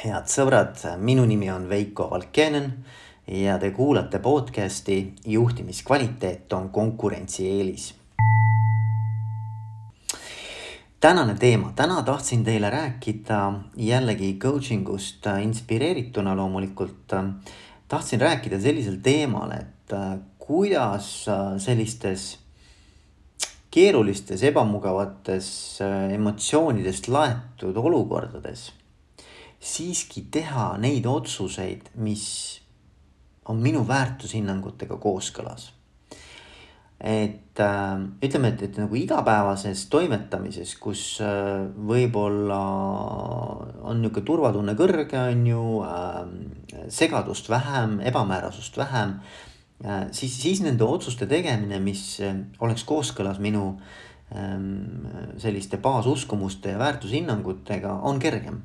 head sõbrad, minu nimi on Veiko Valkenen ja te kuulate podcasti juhtimiskvaliteet on konkurentsieelis. tänane teema, täna tahtsin teile rääkida jällegi coaching ust inspireerituna loomulikult. tahtsin rääkida sellisel teemal, et kuidas sellistes keerulistes, ebamugavates emotsioonidest laetud olukordades siiski teha neid otsuseid, mis on minu väärtushinnangutega kooskõlas. et äh, ütleme, et, et nagu igapäevases toimetamises, kus äh, võib-olla on niisugune turvatunne kõrge, on ju äh,, segadust vähem, ebamäärasust vähem äh,, siis, siis nende otsuste tegemine, mis äh, oleks kooskõlas minu äh, selliste baasuskumuste ja väärtushinnangutega, on kergem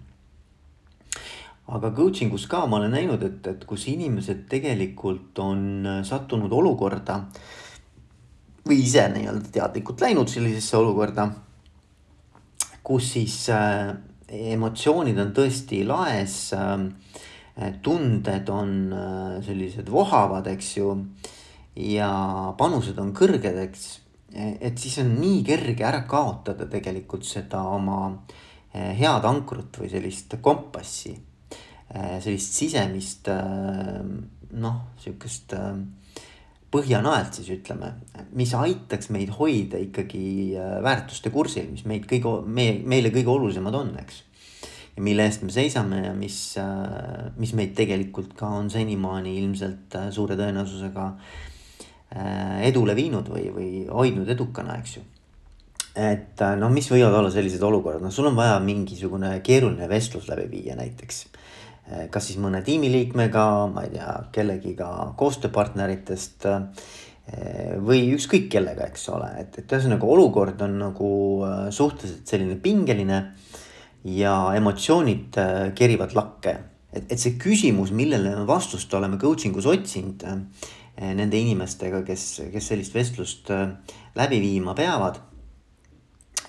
aga coaching us ka ma olen näinud, et, et kus inimesed tegelikult on äh, sattunud olukorda või ise nii-öelda teadlikult läinud sellisesse olukorda, kus siis äh, emotsioonid on tõesti laes äh,. tunded on äh, sellised vohavad, eks ju. ja panused on kõrged, eks. et siis on nii kerge ära kaotada tegelikult seda oma äh, head ankrut või sellist kompassi sellist sisemist äh, noh, sihukest äh, põhjanaelt siis ütleme, mis aitaks meid hoida ikkagi väärtuste kursil, mis meid kõige, meie, meile kõige olulisemad on, eks. ja mille eest me seisame ja mis, mis meid tegelikult ka on senimaani ilmselt suure tõenäosusega edule viinud või, või hoidnud edukana, eks ju. Et no mis võivad olla sellised olukorrad, noh, sul on vaja mingisugune keeruline vestlus läbi viia näiteks. Eh, kas siis mõne tiimiliikmega, ma ei tea, kellegiga koostööpartneritest eh, või ükskõik kellega, eks ole, et, et ühesõnaga olukord on nagu eh, suhteliselt selline pingeline ja emotsioonid kerivad lakke. et, et see küsimus, millele me vastust oleme coaching us otsinud nende inimestega, kes, kes sellist vestlust läbi viima peavad,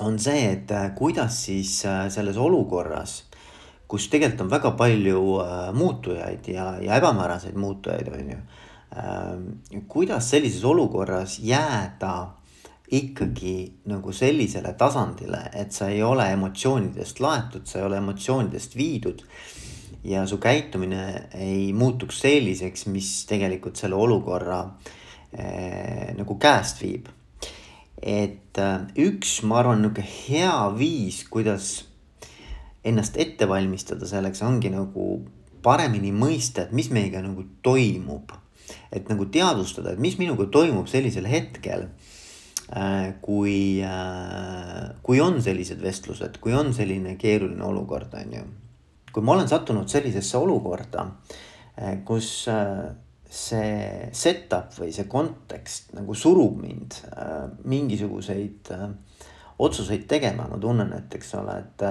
on see, et kuidas siis selles olukorras kus tegelikult on väga palju äh, muutujaid ja, ja ebamääraseid muutujaid, on ju äh,. kuidas sellises olukorras jääda ikkagi nagu sellisele tasandile, et sa ei ole emotsioonidest laetud, sa ei ole emotsioonidest viidud. ja su käitumine ei muutuks selliseks, mis tegelikult selle olukorra äh, nagu käest viib. et äh, üks, ma arvan, nihuke hea viis, kuidas ennast ette valmistada selleks ongi nagu paremini mõista, et mis meiega nagu toimub. et nagu teadvustada, et mis minuga toimub sellisel hetkel äh,. kui äh,, kui on sellised vestlused, kui on selline keeruline olukord, on ju. kui ma olen sattunud sellisesse olukorda äh,, kus äh, see setup või see kontekst nagu surub mind äh, mingisuguseid äh, otsuseid tegema, ma tunnen, et eks ole, et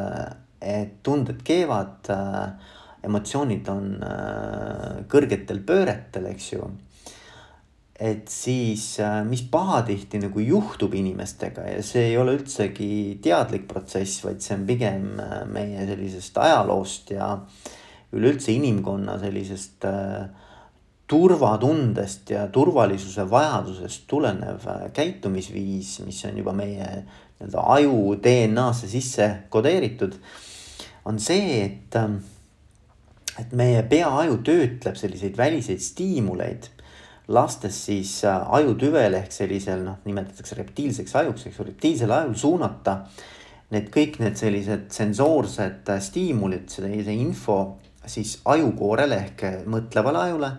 et tunded keevad äh,, emotsioonid on äh, kõrgetel pööretel, eks ju. et siis äh,, mis pahatihti nagu juhtub inimestega ja see ei ole üldsegi teadlik protsess, vaid see on pigem äh, meie sellisest ajaloost ja üleüldse inimkonna sellisest äh, turvatundest ja turvalisuse vajadusest tulenev äh, käitumisviis, mis on juba meie nii-öelda aju DNA-sse sisse kodeeritud on see, et, ähm, et meie peaaju töötleb selliseid väliseid stiimuleid. Lastes siis äh, ajutüvel ehk sellisel noh, nimetatakse reptiilseks ajuks, eks ju, reptiilsel ajul suunata need kõik need sellised sensoorsed äh, stiimulid, see, info siis ajukoorele ehk mõtlevale ajule,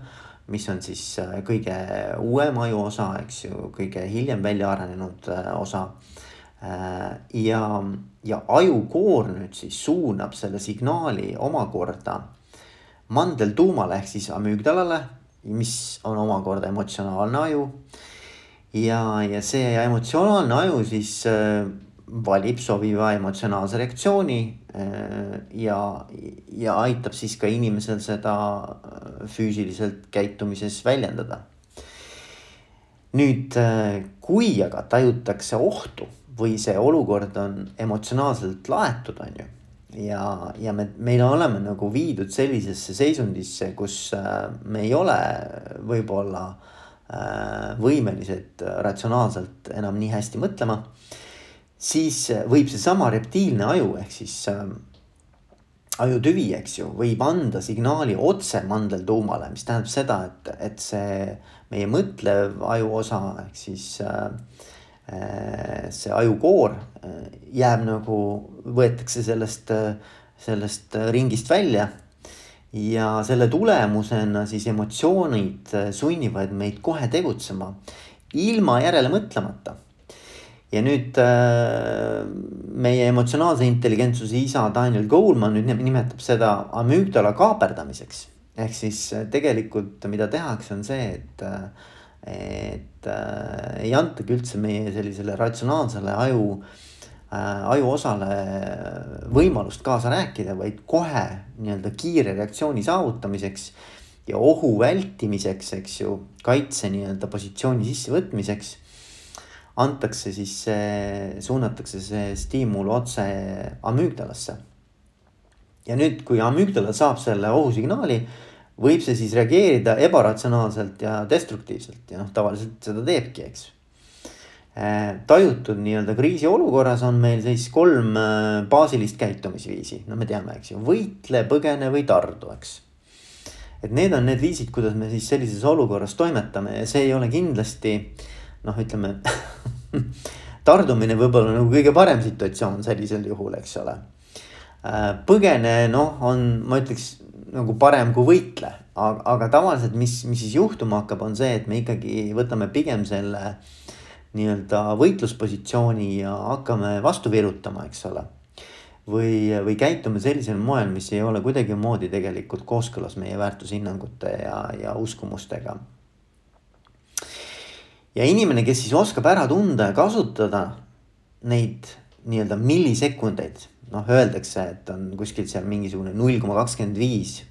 mis on siis äh, kõige uuem aju osa, eks ju, kõige hiljem välja arenenud osa ja, ja ajukoor nüüd siis suunab selle signaali omakorda mandeltuumale ehk siis amügdalale, mis on omakorda emotsionaalne aju. ja, ja see emotsionaalne aju siis äh, valib sobiva emotsionaalse reaktsiooni äh, ja, ja aitab siis ka inimesel seda äh, füüsiliselt käitumises väljendada. Nüüd, äh, kui aga tajutakse ohtu või see olukord on emotsionaalselt laetud, on ju. ja, ja me, meil oleme nagu viidud sellisesse seisundisse, kus äh, me ei ole võib-olla äh, võimelised ratsionaalselt enam nii hästi mõtlema. siis võib seesama reptiilne aju ehk siis ajutüvi, eks ju, võib anda signaali otse mandeltuumale, mis tähendab seda, et, et see meie mõtlev ajuosa ehk siis äh, Äh, see ajukoor äh, jääb nagu, võetakse sellest, äh, sellest ringist välja. ja selle tulemusena siis emotsioonid sunnivad meid kohe tegutsema ilma järele mõtlemata. Ja nüüd meie emotsionaalse intelligentsuse isa Daniel Goleman nüüd nimetab seda amüügdala kaaperdamiseks. ehk siis tegelikult, mida tehakse, on see, et et äh, ei antagi üldse meie sellisele ratsionaalsele aju äh,, ajuosale võimalust kaasa rääkida, vaid kohe nii-öelda kiire reaktsiooni saavutamiseks ja ohu vältimiseks, eks ju, kaitse nii-öelda positsiooni sissevõtmiseks antakse siis see, suunatakse see stiimul otse amüügdalasse. ja nüüd, kui amüügdala saab selle ohusignaali võib see siis reageerida ebaratsionaalselt ja destruktiivselt ja noh, tavaliselt seda teebki, eks. Äh, tajutud nii-öelda kriisiolukorras on meil siis kolm äh, baasilist käitumisviisi, no me teame, eks ju, võitle, põgene või tardu, eks. et need on need viisid, kuidas me siis sellises olukorras toimetame ja see ei ole kindlasti noh, ütleme tardumine võib-olla nagu kõige parem situatsioon sellisel juhul, eks ole. Äh, põgene noh, on, ma ütleks nagu parem kui võitle. aga, aga tavaliselt, mis, mis siis juhtuma hakkab, on see, et me ikkagi võtame pigem selle nii-öelda võitluspositsiooni ja hakkame vastu virutama, eks ole. või, või käitume sellisel moel, mis ei ole kuidagimoodi tegelikult kooskõlas meie väärtushinnangute ja, ja uskumustega. Ja inimene, kes siis oskab ära tunda ja kasutada neid nii-öelda millisekundeid noh, öeldakse, et on kuskilt seal mingisugune null koma kakskümmend viis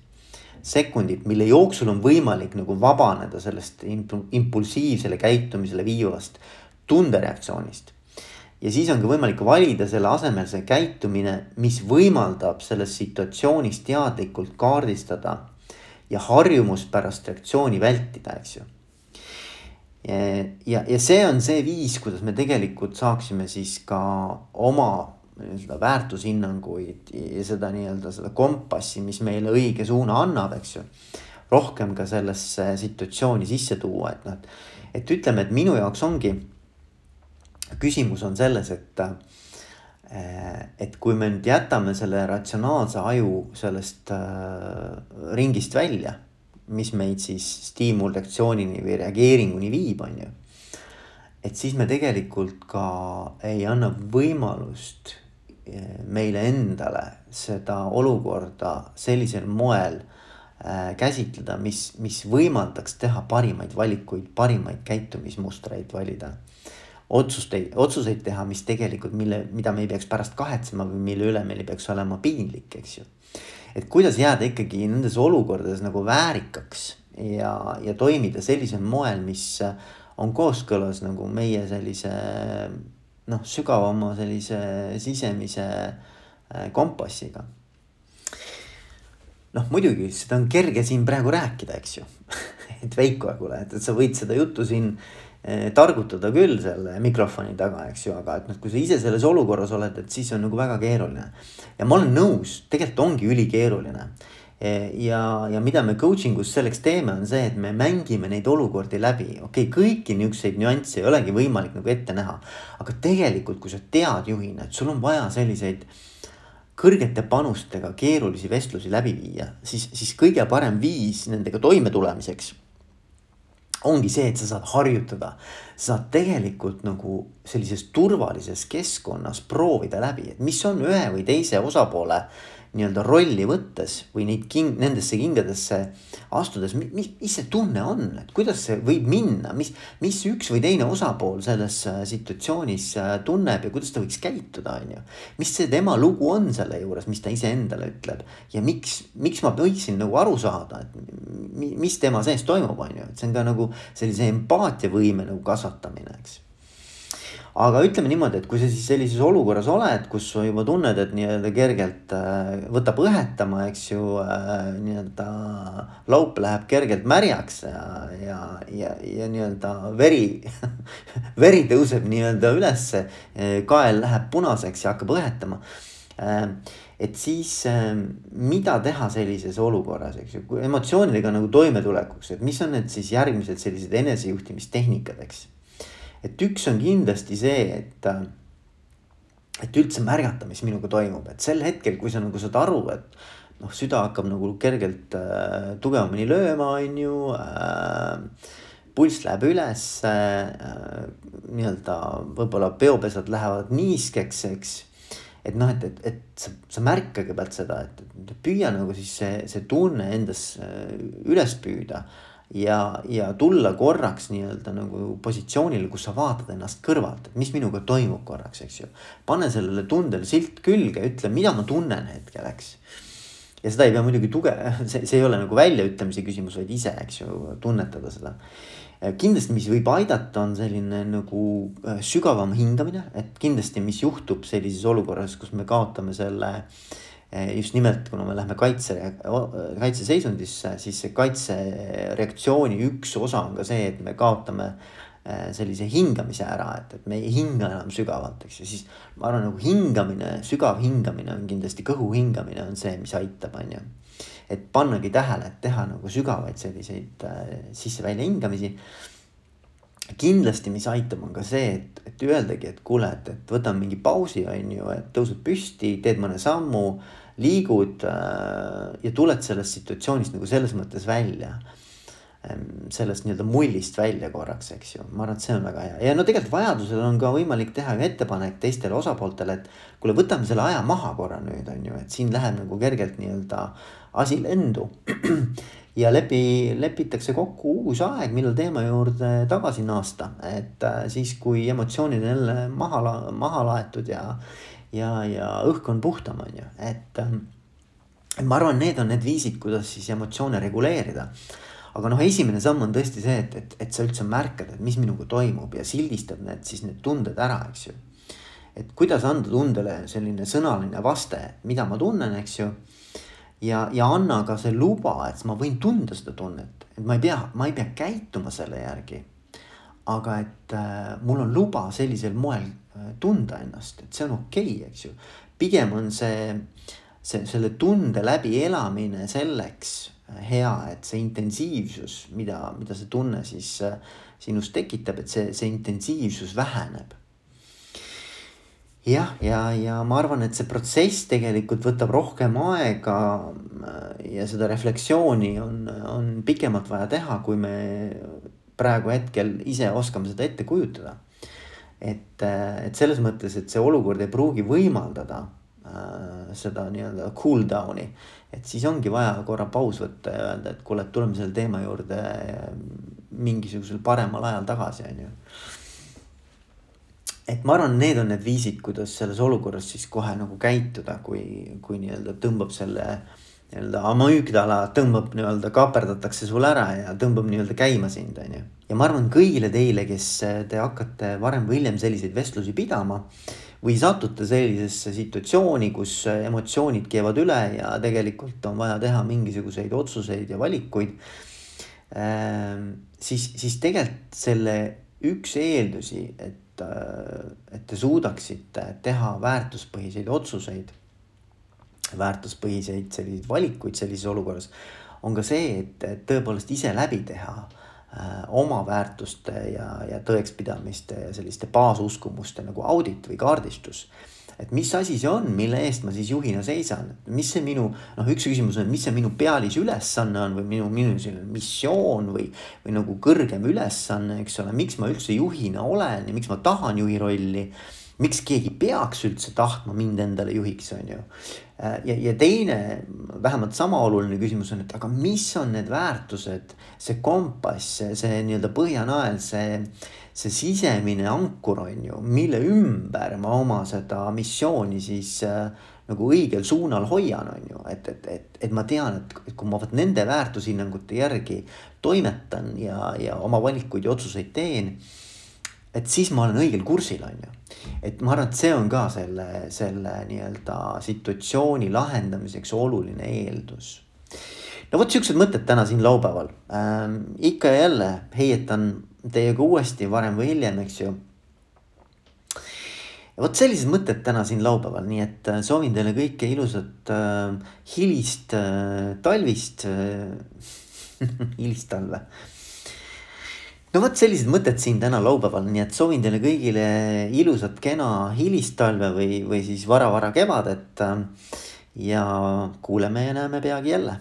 sekundit, mille jooksul on võimalik nagu vabaneda sellest impulsiivsele käitumisele viivast tundereaktsioonist. ja siis on ka võimalik valida selle asemel see käitumine, mis võimaldab selles situatsioonis teadlikult kaardistada ja harjumuspärast reaktsiooni vältida, eks ju. Ja, ja see on see viis, kuidas me tegelikult saaksime siis ka oma nii-öelda väärtushinnanguid ja seda nii-öelda seda kompassi, mis meile õige suuna annab, eks ju. rohkem ka sellesse situatsiooni sisse tuua, et noh, et ütleme, et minu jaoks ongi. küsimus on selles, et, et kui me nüüd jätame selle ratsionaalse aju sellest äh, ringist välja, mis meid siis stiimulreaktsioonini või reageeringuni viib, on ju et siis me tegelikult ka ei anna võimalust meile endale seda olukorda sellisel moel äh, käsitleda, mis, mis võimaldaks teha parimaid valikuid, parimaid käitumismustreid valida. otsusteid, otsuseid teha, mis tegelikult, mille, mida me ei peaks pärast kahetsema või mille üle meil ei peaks olema piinlik, eks ju. Et kuidas jääda ikkagi nendes olukordades nagu väärikaks ja, ja toimida sellisel moel, mis on kooskõlas nagu meie sellise noh, sügavama sellise sisemise äh, kompassiga. noh, muidugi seda on kerge siin praegu rääkida, eks ju et Veiko, kuule, et, sa võid seda juttu siin eh, targutada küll selle mikrofoni taga, eks ju, aga et noh, kui sa ise selles olukorras oled, et siis on nagu väga keeruline. ja ma olen nõus, tegelikult ongi ülikeeruline Eh, ja, ja mida me coaching us selleks teeme, on see, et me mängime neid olukordi läbi, okei okay,, kõiki niisuguseid nüansse ei olegi võimalik nagu ette näha. aga tegelikult, kui sa tead juhina, et sul on vaja selliseid kõrgete panustega keerulisi vestlusi läbi viia, siis, siis kõige parem viis nendega toimetulemiseks ongi see, et sa saad harjutada. sa saad tegelikult nagu sellises turvalises keskkonnas proovida läbi, et mis on ühe või teise osapoole nii-öelda rolli võttes või neid king-, nendesse kingadesse astudes, mis, mis see tunne on, et kuidas see võib minna, mis, mis üks või teine osapool selles äh, situatsioonis äh, tunneb ja kuidas ta võiks käituda, on ju. mis see tema lugu on selle juures, mis ta iseendale ütleb? Ja miks, miks ma võiksin nagu aru saada, et mis tema sees toimub, on ju, et see on ka nagu sellise empaatiavõime nagu kasvatamine, eks aga ütleme niimoodi, et kui sa siis sellises olukorras oled, kus sa juba tunned, et nii-öelda kergelt äh, võtab õhetama, eks ju äh,, nii-öelda laup läheb kergelt märjaks ja, ja, ja, ja nii-öelda veri veri tõuseb nii-öelda ülesse, kael läheb punaseks ja hakkab õhetama äh, et siis äh, mida teha sellises olukorras, eks ju, emotsioonidega nagu toimetulekuks, et mis on need siis järgmised sellised enesejuhtimistehnikad, eks et üks on kindlasti see, et, et üldse märgata, mis minuga toimub, et sel hetkel, kui sa nagu saad aru, et noh, süda hakkab nagu kergelt äh, tugevamini lööma, on ju äh,. pulss läheb üles äh,, nii-öelda võib-olla peopesad lähevad niiskeks, eks et noh, et, et, et sa, sa märka kõigepealt seda, et püüa nagu siis see, see tunne endas äh, üles püüda ja, ja tulla korraks nii-öelda nagu positsioonile, kus sa vaatad ennast kõrvalt, et mis minuga toimub korraks, eks ju. pane sellele tundele silt külge, ütle, mida ma tunnen hetkel, eks. ja seda ei pea muidugi tuge-, see, see ei ole nagu väljaütlemise küsimus, vaid ise, eks ju, tunnetada seda. kindlasti, mis võib aidata, on selline nagu äh, sügavam hingamine, et kindlasti, mis juhtub sellises olukorras, kus me kaotame selle äh, just nimelt, kuna me läheme kaitse, kaitseseisundisse, siis see kaitsereaktsiooni üks osa on ka see, et me kaotame eh, sellise hingamise ära, et, et me ei hinga enam sügavalt, eks ju, siis ma arvan, nagu hingamine, sügav hingamine on kindlasti kõhu hingamine on see, mis aitab, on ju. et pannagi tähele, et teha nagu sügavaid selliseid äh, sisse-välja hingamisi. kindlasti, mis aitab, on ka see, et, et öeldagi, et kuule, et, et võtame mingi pausi, on ju, et tõused püsti, teed mõne sammu liigud äh, ja tuled sellest situatsioonist nagu selles mõttes välja sellest nii-öelda mullist välja korraks, eks ju, ma arvan, et see on väga hea. Ja no tegelikult vajadusel on ka võimalik teha ju ettepanek teistele osapooltele, et kuule, võtame selle aja maha korra nüüd on ju, et siin läheb nagu kergelt nii-öelda asi lendu. ja lepi, lepitakse kokku uus aeg, millal teema juurde tagasi naasta, et äh, siis, kui emotsioonid on jälle maha, maha laetud ja ja, ja õhk on puhtam, on ju, et ähm, ma arvan, need on need viisid, kuidas siis emotsioone reguleerida. aga noh, esimene samm on tõesti see, et, et, et sa üldse märkad, et mis minuga toimub ja sildistad need siis need tunded ära, eks ju. et kuidas anda tundele selline sõnaline vaste, mida ma tunnen, eks ju. ja, ja anna ka see luba, et ma võin tunda seda tunnet, et ma ei pea, ma ei pea käituma selle järgi. Aga et äh, mul on luba sellisel moel Äh, tunda ennast, et see on okei okay,, eks ju. pigem on see, see, selle tunde läbielamine selleks äh, hea, et see intensiivsus, mida, mida see tunne siis sinus tekitab, et see, see intensiivsus väheneb. jah, ja, ja, ja ma arvan, et see protsess tegelikult võtab rohkem aega ja seda refleksiooni on, on pikemalt vaja teha, kui me praegu hetkel ise oskame seda ette kujutada et, äh, et selles mõttes, et see olukord ei pruugi võimaldada äh, seda nii-öelda cool down'i. et siis ongi vaja korra paus võtta ja öelda, et kuule, tuleme selle teema juurde äh, mingisugusel paremal ajal tagasi, on ju. et ma arvan, need on need viisid, kuidas selles olukorras siis kohe nagu käituda, kui, kui nii-öelda tõmbab selle nii-öelda amügdala tõmbab nii-öelda kaaperdatakse sul ära ja tõmbab nii-öelda käima sind, on ju ja ma arvan kõigile teile, kes te hakkate varem või hiljem selliseid vestlusi pidama või satute sellisesse situatsiooni, kus emotsioonid keevad üle ja tegelikult on vaja teha mingisuguseid otsuseid ja valikuid. Ähm, siis, siis tegelikult selle üks eeldusi, et, et te suudaksite teha väärtuspõhiseid otsuseid, väärtuspõhiseid selliseid valikuid sellises olukorras, on ka see, et, tõepoolest ise läbi teha Äh, oma väärtuste ja, ja tõekspidamiste ja selliste baasuskumuste nagu audit või kaardistus. et mis asi see on, mille eest ma siis juhina seisan, mis see minu, noh, üks küsimus on, mis see minu pealisülesanne on või minu, minu selline missioon või, või nagu kõrgem ülesanne, eks ole, miks ma üldse juhina olen ja miks ma tahan juhi rolli miks keegi peaks üldse tahtma mind endale juhiks, on ju. Äh, ja, ja teine, vähemalt sama oluline küsimus on, et aga mis on need väärtused, see kompass, see, see nii-öelda põhjanael, see, see sisemine ankur on ju, mille ümber ma oma seda missiooni siis äh, nagu õigel suunal hoian, on ju, et, et, et, et ma tean, et kui ma vot nende väärtushinnangute järgi toimetan ja, ja oma valikuid ja otsuseid teen et siis ma olen õigel kursil, on ju. et ma arvan, et see on ka selle, selle nii-öelda situatsiooni lahendamiseks oluline eeldus. no vot siuksed mõtted täna siin laupäeval ähm,. ikka ja jälle heietan teiega uuesti varem või hiljem, eks ju vot sellised mõtted täna siin laupäeval, nii et äh, soovin teile kõike ilusat äh, hilist äh, talvist äh, hilist talve. No vot sellised mõtted siin täna laupäeval, nii et soovin teile kõigile ilusat, kena hilist talve või, või siis vara-vara kevadet. Äh, ja kuuleme ja näeme peagi jälle